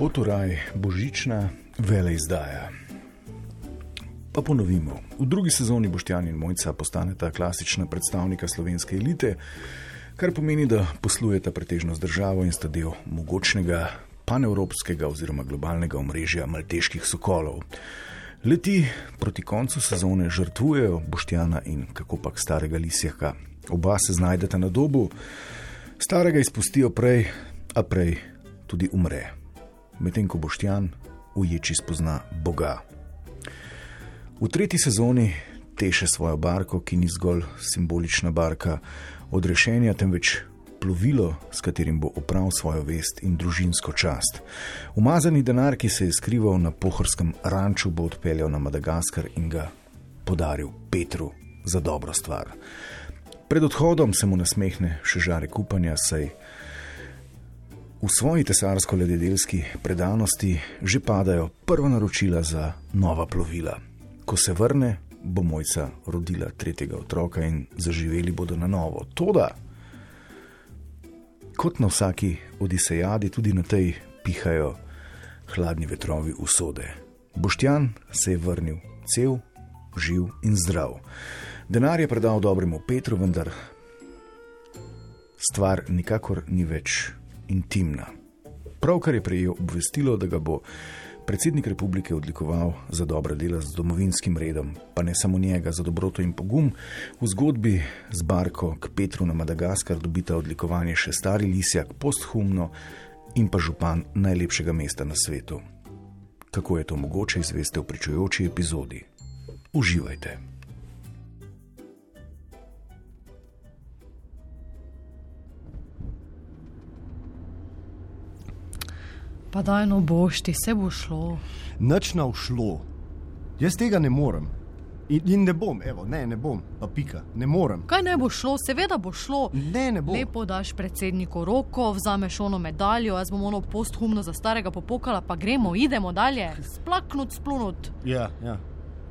Potoraj, božična vele izdaja. Pa ponovimo, v drugi sezoni Boštjan in Mojca postaneta klasična predstavnika slovenske elite, kar pomeni, da poslujeta pretežno z državo in sta del mogočnega panevropskega oziroma globalnega omrežja malteških sokolov. Leti proti koncu sezone žrtvujejo Boštjana in kako pač starega Lisjaka. Oba se znajdeta na dobu, starega izpustijo prej, a prej tudi umre. Medtem ko Boštjan uječi spozna Boga. V tretji sezoni teše svojo barko, ki ni zgolj simbolična barka odrešenja, temveč plovilo, s katerim bo opravil svojo vest in družinsko čast. Umazani denar, ki se je skrival na pohorskem ranču, bo odpeljal na Madagaskar in ga podaril Petru za dobro stvar. Pred odhodom se mu nasmehne še žare kupanja, saj v svoji tesarsko-lededelski predanosti že padajo prva naročila za nova plovila. Ko se vrne, bo mojca rodila tretjega otroka in zaživeli bodo na novo. Toda, kot na vsaki odisejadi, tudi na tej pihajo hladni vetrovi usode. Boštjan se je vrnil cel, živ in zdrav. Denar je predal dobremu Petru, vendar stvar nikakor ni več intimna. Pravkar je prejel obvestilo, da ga bo predsednik republike odlikoval za dobra dela z domovinskim redom, pa ne samo njega, za dobroto in pogum. V zgodbi z Barko k Petru na Madagaskar dobita odlikovanje še stari Lisjak posthumno in pa župan najlepšega mesta na svetu. Kako je to mogoče izveste v pričujoči epizodi? Uživajte! Pa daj no boš ti, se bo šlo. Noč na ušlo. Jaz tega ne morem. In, in ne bom, evo, ne, ne bom, pa pika, ne morem. Kaj ne bo šlo, seveda bo šlo. Ne, ne bom. Lepo daš predsedniku roko, vzameš ono medaljo, jaz bom ono posthumno za starega popokala, pa gremo, idemo dalje. Splaknut, splunut. Ja, ja.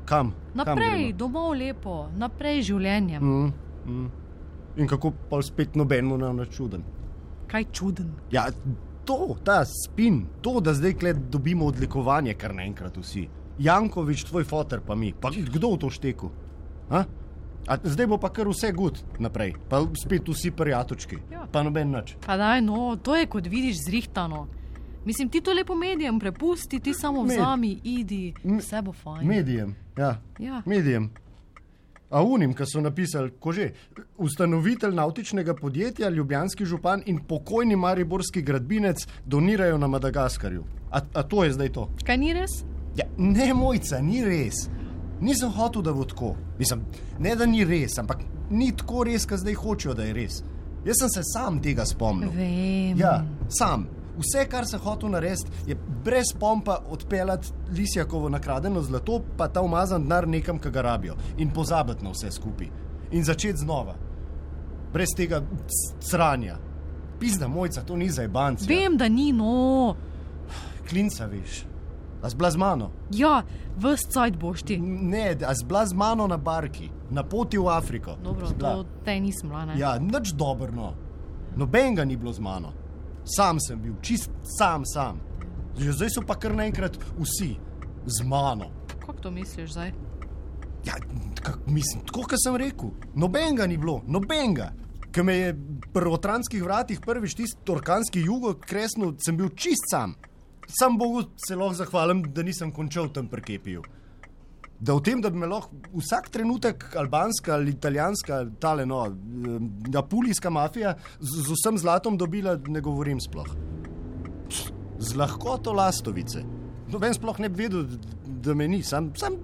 Kam? Naprej, Kam domov lepo, naprej življenjem. mm, mm. In kako pa spet nobenemu ne bo čuden? Kaj čuden. Ja, to, ta spin, to, da zdaj dobimo odlikovanje, kar naenkrat vsi. Jankovič, tvoj fotor, pa mi, pa kdo v to šteku? A? A zdaj bo pa kar vse gud naprej, pa spet vsi prijatočki, Ja. pa noben nič. Pa daj no, to je kot vidiš zrihtano. Mislim, ti to lepo medijem prepusti, ti samo Med- vzami, idi, vse bo fajn. Medijem, ja. Ja. Medijem. A unim, ki so napisali, ko že, ustanovitelj nautičnega podjetja, ljubljanski župan in pokojni mariborski gradbinec donirajo na Madagaskarju. A, a to je zdaj to? Kaj ni res? Ja, ne, mojca, ni res. Nisem hotel, da bo tako. Mislim, ne, da ni res, ampak ni tako res, kot zdaj hočejo, da je res. Jaz sem se sam tega spomnil. Vem. Ja, sam. Vse, kar sem hotel narediti, je brez pompa odpeljati Lisjakovo nakradeno zlato, pa ta umazan denar nekam, ki ga rabijo in pozabiti na vse skupaj. In začeti znova. Brez tega sranja. Pizda mojca, to ni za banci. Vem, da ni no. Klinca, veš. A zbla z mano. Ja, vse cajt boš ti. Ne, a zbla z mano na barki, na poti v Afriko. Dobro, Zbla. to te nisem bila. ne. Ja, nič dobro. Noben ga ni bilo z mano. Sam sem bil, čist sam, sam. Že zdaj so pa kar naenkrat vsi z mano. Kako to misliš zdaj? Ja, kak, mislim, tako kot sem rekel, noben ga ni bilo, noben ga. Ker me je pri otranskih vratih prvič tisti torkanski jugo kresnil, sem bil čist sam. Sam Bogu se lahko zahvalim, da nisem končal tam pri Kepiju. Da v tem, da bi me lahko vsak trenutek albanska ali italijanska, tale no, eh, apulijska mafija z, z vsem zlatom dobila, ne govorim sploh. Z lahkoto lastovice. Noben sploh ne bi vedel, da me ni, sam, sam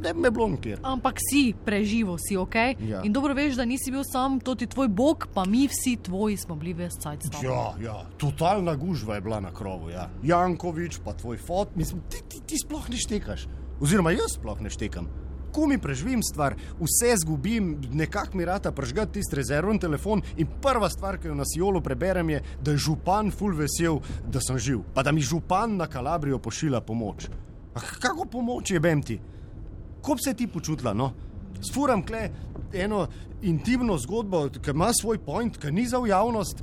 ne bi me bilo nikjer. Ampak si, preživel si, ok? Ja. In dobro veš, da nisi bil sam, to ti tvoj bog, pa mi vsi tvoji smo bili ves cajt. Ja, ja, totalna gužva je bila na krovu. Ja. Jankovič, pa tvoj fot, mislim, ti, ti, ti sploh ne štekaš. Oziroma, jaz sploh ne štekam. Ko mi preživim stvar, vse zgubim, nekako mi rata prežgati tisti rezervni telefon in prva stvar, ki jo na Sijolu preberem, je, da je župan ful vesel, da sem živ, pa da mi župan na Kalabrijo pošilja pomoč. Ah, kako pomoč je bem ti? Ko bi se ti počutila, no? Sfuram kle eno intimno zgodbo, ki ima svoj point, ki ni za javnost,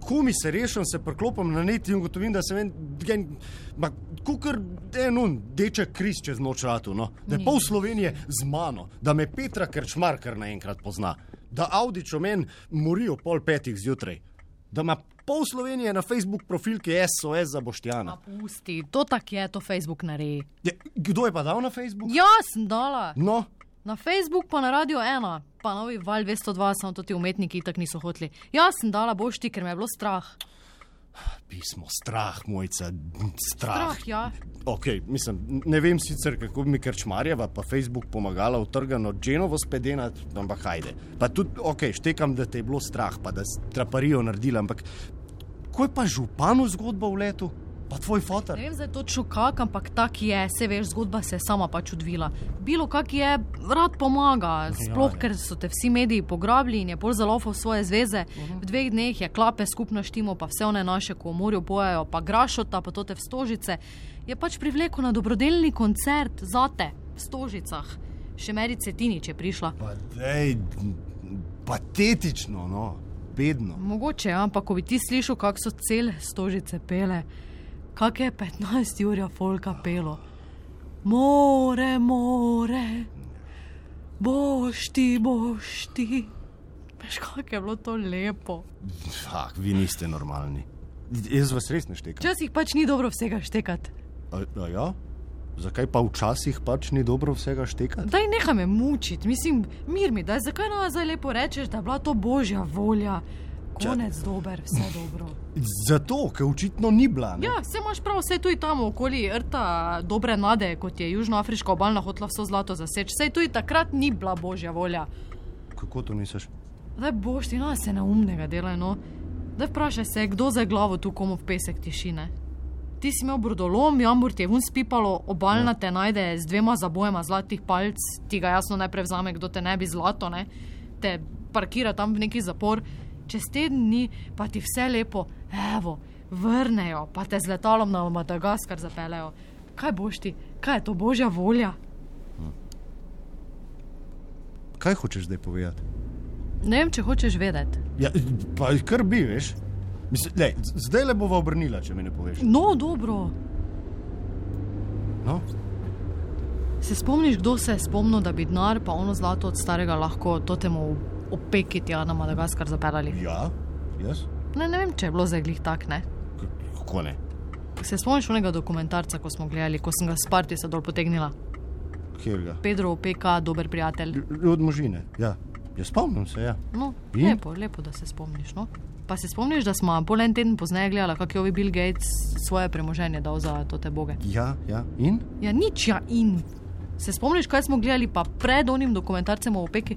ko mi se rešim, se preklopim na net in ugotovim, da sem en, gen, ma, kukar en un, deček kriz čez noč ratu, no? da je pol Slovenije z mano, da me Petra Krčmar kar naenkrat pozna, da Audič o meni mori o pol petih zjutraj, da ima pol Slovenije na Facebook profil, ki je SOS za Boštjana. Pusti, to tak je, to Facebook naredi. Je, kdo je pa dal na Facebook? Jaz sem dala. No, Na Facebook pa na Radio 1, pa novi val 202, samo to ti umetniki tako niso hoteli. Jaz sem dala boš ti, ker me je bilo strah. Pismo, strah, mojca, strah. Strah, ja. Okay, mislim, ne vem sicer, kako bi mi Krčmarjeva pa Facebook pomagala utrgano Dženovo spedenati, ampak hajde. Pa tudi, ok, štekam, da te je bilo strah, pa da si traparijo naredila, ampak ko je pa županu zgodba v letu, pa tvoj fotor. Ne vem zdaj točno kak, ampak tak je, se veš, zgodba se je sama pač odvila. Bilo kak je, rad pomaga, sploh ja. ker so te vsi mediji pograbili in je bolj zalofal svoje zveze. V dveh dneh je klape skupno štimo, pa vse one naše, ko v morju pojejo, pa grašota, pa tote v stožice. Je pač privlekel na dobrodelni koncert zate v stožicah. Še Meri Cetinič je prišla. Pa dej, patetično, no, bedno. Mogoče, ja, ampak ko bi ti slišal, kako so cele stožice pele, kak je 15 ur folka pelo. More, more, boš ti, boš ti. Veš, kako je bilo to lepo. Ah, vi niste normalni. Jaz vas res ne štekam. Včasih pač ni dobro vsega štekati. A, a ja? Zakaj pa včasih pač ni dobro vsega štekati? Daj nehaj me mučiti, mislim, mir mi, daj zakaj nam zdaj lepo rečeš, da je bila to božja volja. Konec dober, vse dobro. Zato, ker očitno ni bila. ne? Ja, se imaš prav, vse tu in tam okoli rta dobre nade, kot je Južnoafriška obalna hotla vso zlato zaseč. Vse tu in takrat ni bila božja volja. Kako to misliš? Zdaj boš ti nas se neumnega delaj, no. Zdaj vprašaj se, kdo za glavo tu komu v pesek tišine. Ti si imel brodolom, jambur ti je vun spipalo, obalna te najde z dvema zabojema zlatih palc, ti ga jasno ne prevzame, kdo te ne bi zlato, ne, te parkira tam v neki zapor. Čez teden dni pa ti vse lepo, evo, vrnejo, pa te z letalom na Madagaskar zapelejo. Kaj boš ti, kaj je to božja volja? Kaj hočeš zdaj povedati? Ne vem, če hočeš vedeti. Ja, pa kar bi, veš. Mislim, lej, zdaj le bova obrnila, če mi ne poveš. No, dobro. No? Se spomniš, kdo se je spomnil, da bi denar pa ono zlato od starega lahko totemu opeki tja na Madagaskar zapeljali? Ja, jaz? Ne, ne vem, če je bilo zdaj glih tak, ne. Kako ne? Se spomniš onega dokumentarca, ko smo gledali, ko sem ga s partisa dol potegnila? Kjer ga? Pedro opeka, dober prijatelj. Lj- Od možine, ja. Ja, spomnim se, ja. No, In? lepo, lepo, da se spomniš. No. Pa se spomniš, da smo pol en teden pozneje gledali, kako je ovi Bill Gates svoje premoženje dal za to te boge. Ja, ja. In? Ja, nič ja in. Se spomniš, kaj smo gledali pa pred onim dokumentarcem o opeki?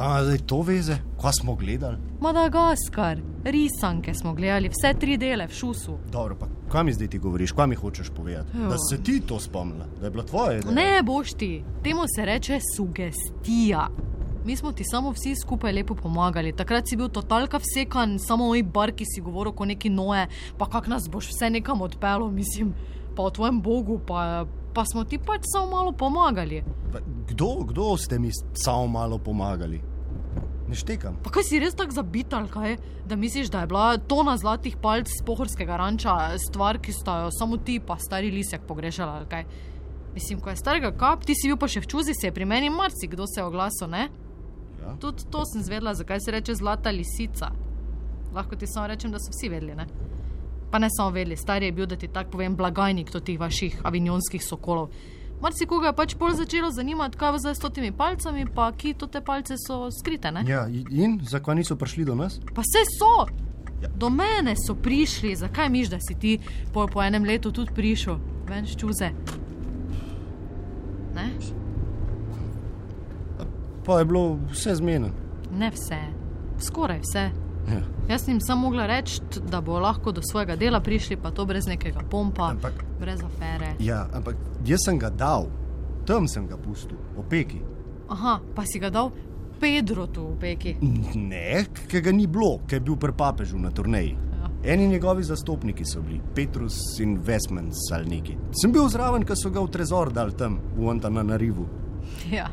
Kaj ima zdaj to veze? Kaj smo gledali? Madagaskar, risanke smo gledali, vse tri dele v šusu. Dobro, pa kaj mi zdaj ti govoriš, kaj mi hočeš povedati? Jo. Da se ti to spomnila, da je bila tvoja ideja. Ne boš ti, temu se reče sugestija. Mi smo ti samo vsi skupaj lepo pomagali. Takrat si bil totalka vsekan, samo moj bar, ki si govoril kot neki noe, pa kak nas boš vse nekam odpeljal, mislim, pa o tvojem bogu, pa, pa smo ti pač samo malo pomagali. Pa Kdo, kdo ste mi samo malo pomagali? Ne štekam. Pa kaj si res tako zabital, kaj? Da misliš, da je bila tona zlatih palc z pohorskega ranča stvar, ki sta jo samo ti pa stari lisek pogrešala, kaj? Mislim, ko je starega kap, ti si bil pa še v čuzi, se je pri meni marsikdo se oglasil, ne? Ja. Tudi to sem zvedla, zakaj se reče zlata lisica. Lahko ti samo rečem, da so vsi vedeli, ne? Pa ne samo vedeli, stari je bil, da ti tako povem, blagajnik teh vaših avinjonskih sokolov. Marsikoga je pač bolj začelo zanimati, kaj je zdaj s temi palcami, pa ki to te palce so skrite, ne? Ja, in zakaj niso prišli do nas? Pa vse so! Do mene so prišli, zakaj miš, da si ti po, po enem letu tudi prišel, ven ščuze. Ne? Pa je bilo vse zmeden. ne vse, skoraj vse. Ja. Jaz sem jim samo mogla reči, da bo lahko do svojega dela prišli, pa to brez nekega pompa, Ampak- brez afere. ja, ampak jaz sem ga dal, tam sem ga pustil, opeki. Aha, pa si ga dal Pedro tu v peki. Ne, ker ga ni bilo, ker je bil pri papežu na turneji. Ja. Eni njegovi zastopniki so bili, Petrus Investments ali neki. Sem bil zraven, ko so ga v trezor dal tam, v Antana na rivu. Ja.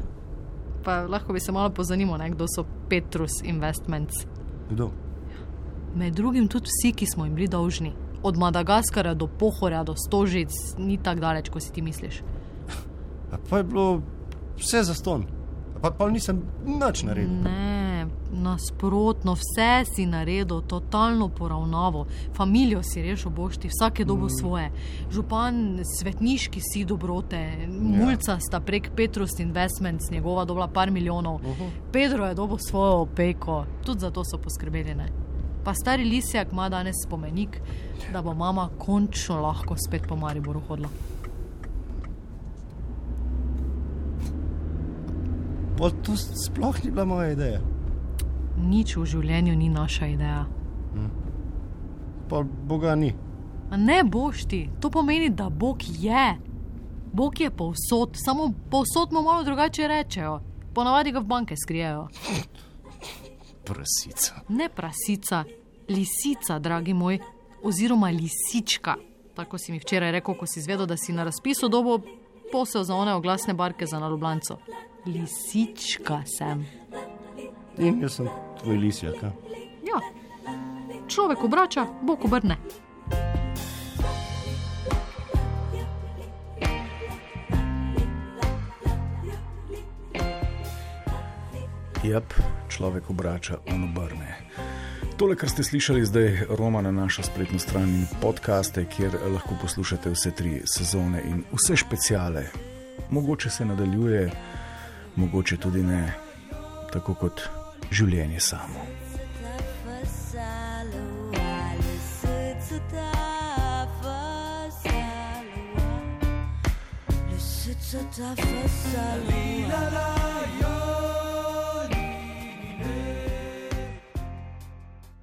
Pa lahko bi se malo pozanimal, ne, kdo so Petrus Investments. Kdo? Med drugim tudi vsi, ki smo jim bili dolžni. Od Madagaskarja do Pohorja do Stožic ni tako daleč, kot si ti misliš. A pa je bilo vse za ston. Pa, pa nisem nič naredil. Ne, nasprotno, vse si naredil, totalno poravnavo. Familijo si rešil, bošti, vsak je dobil mm. svoje. Župan, svetniški si dobrote, ja. mulca sta prek Petrus Investments, njegova dobila par milijonov. Uh -huh. Pedro je dobil svojo opeko, tudi za to so poskrbeli. Ne? Pa stari lisjak ima danes spomenik, da bo mama končno lahko spet po Mariboru hodila. Pa to sploh ni bila moja ideja. Nič v življenju ni naša ideja. Hm. Pa Boga ni. A ne boš ti, to pomeni, da Bog je. Bog je povsod, samo povsod mu malo drugače rečejo. Ponavadi ga v banke skrijejo. Prasica. Ne prasica, lisica, dragi moj, oziroma lisička. Tako si mi včeraj rekel, ko si izvedel, da si na razpisu dobo posel za one oglasne barke za nalublanco lisička sem. In jaz sem tvoj lisjak. Ja, človek obrača, bog obrne. Jep, človek obrača, on obrne. Tole, kar ste slišali zdaj, Roma na našo spletno stran in podkaste, kjer lahko poslušate vse tri sezone in vse speciale. Mogoče se nadaljuje mogoče tudi ne, tako kot življenje samo. Ta fasalo, la la la.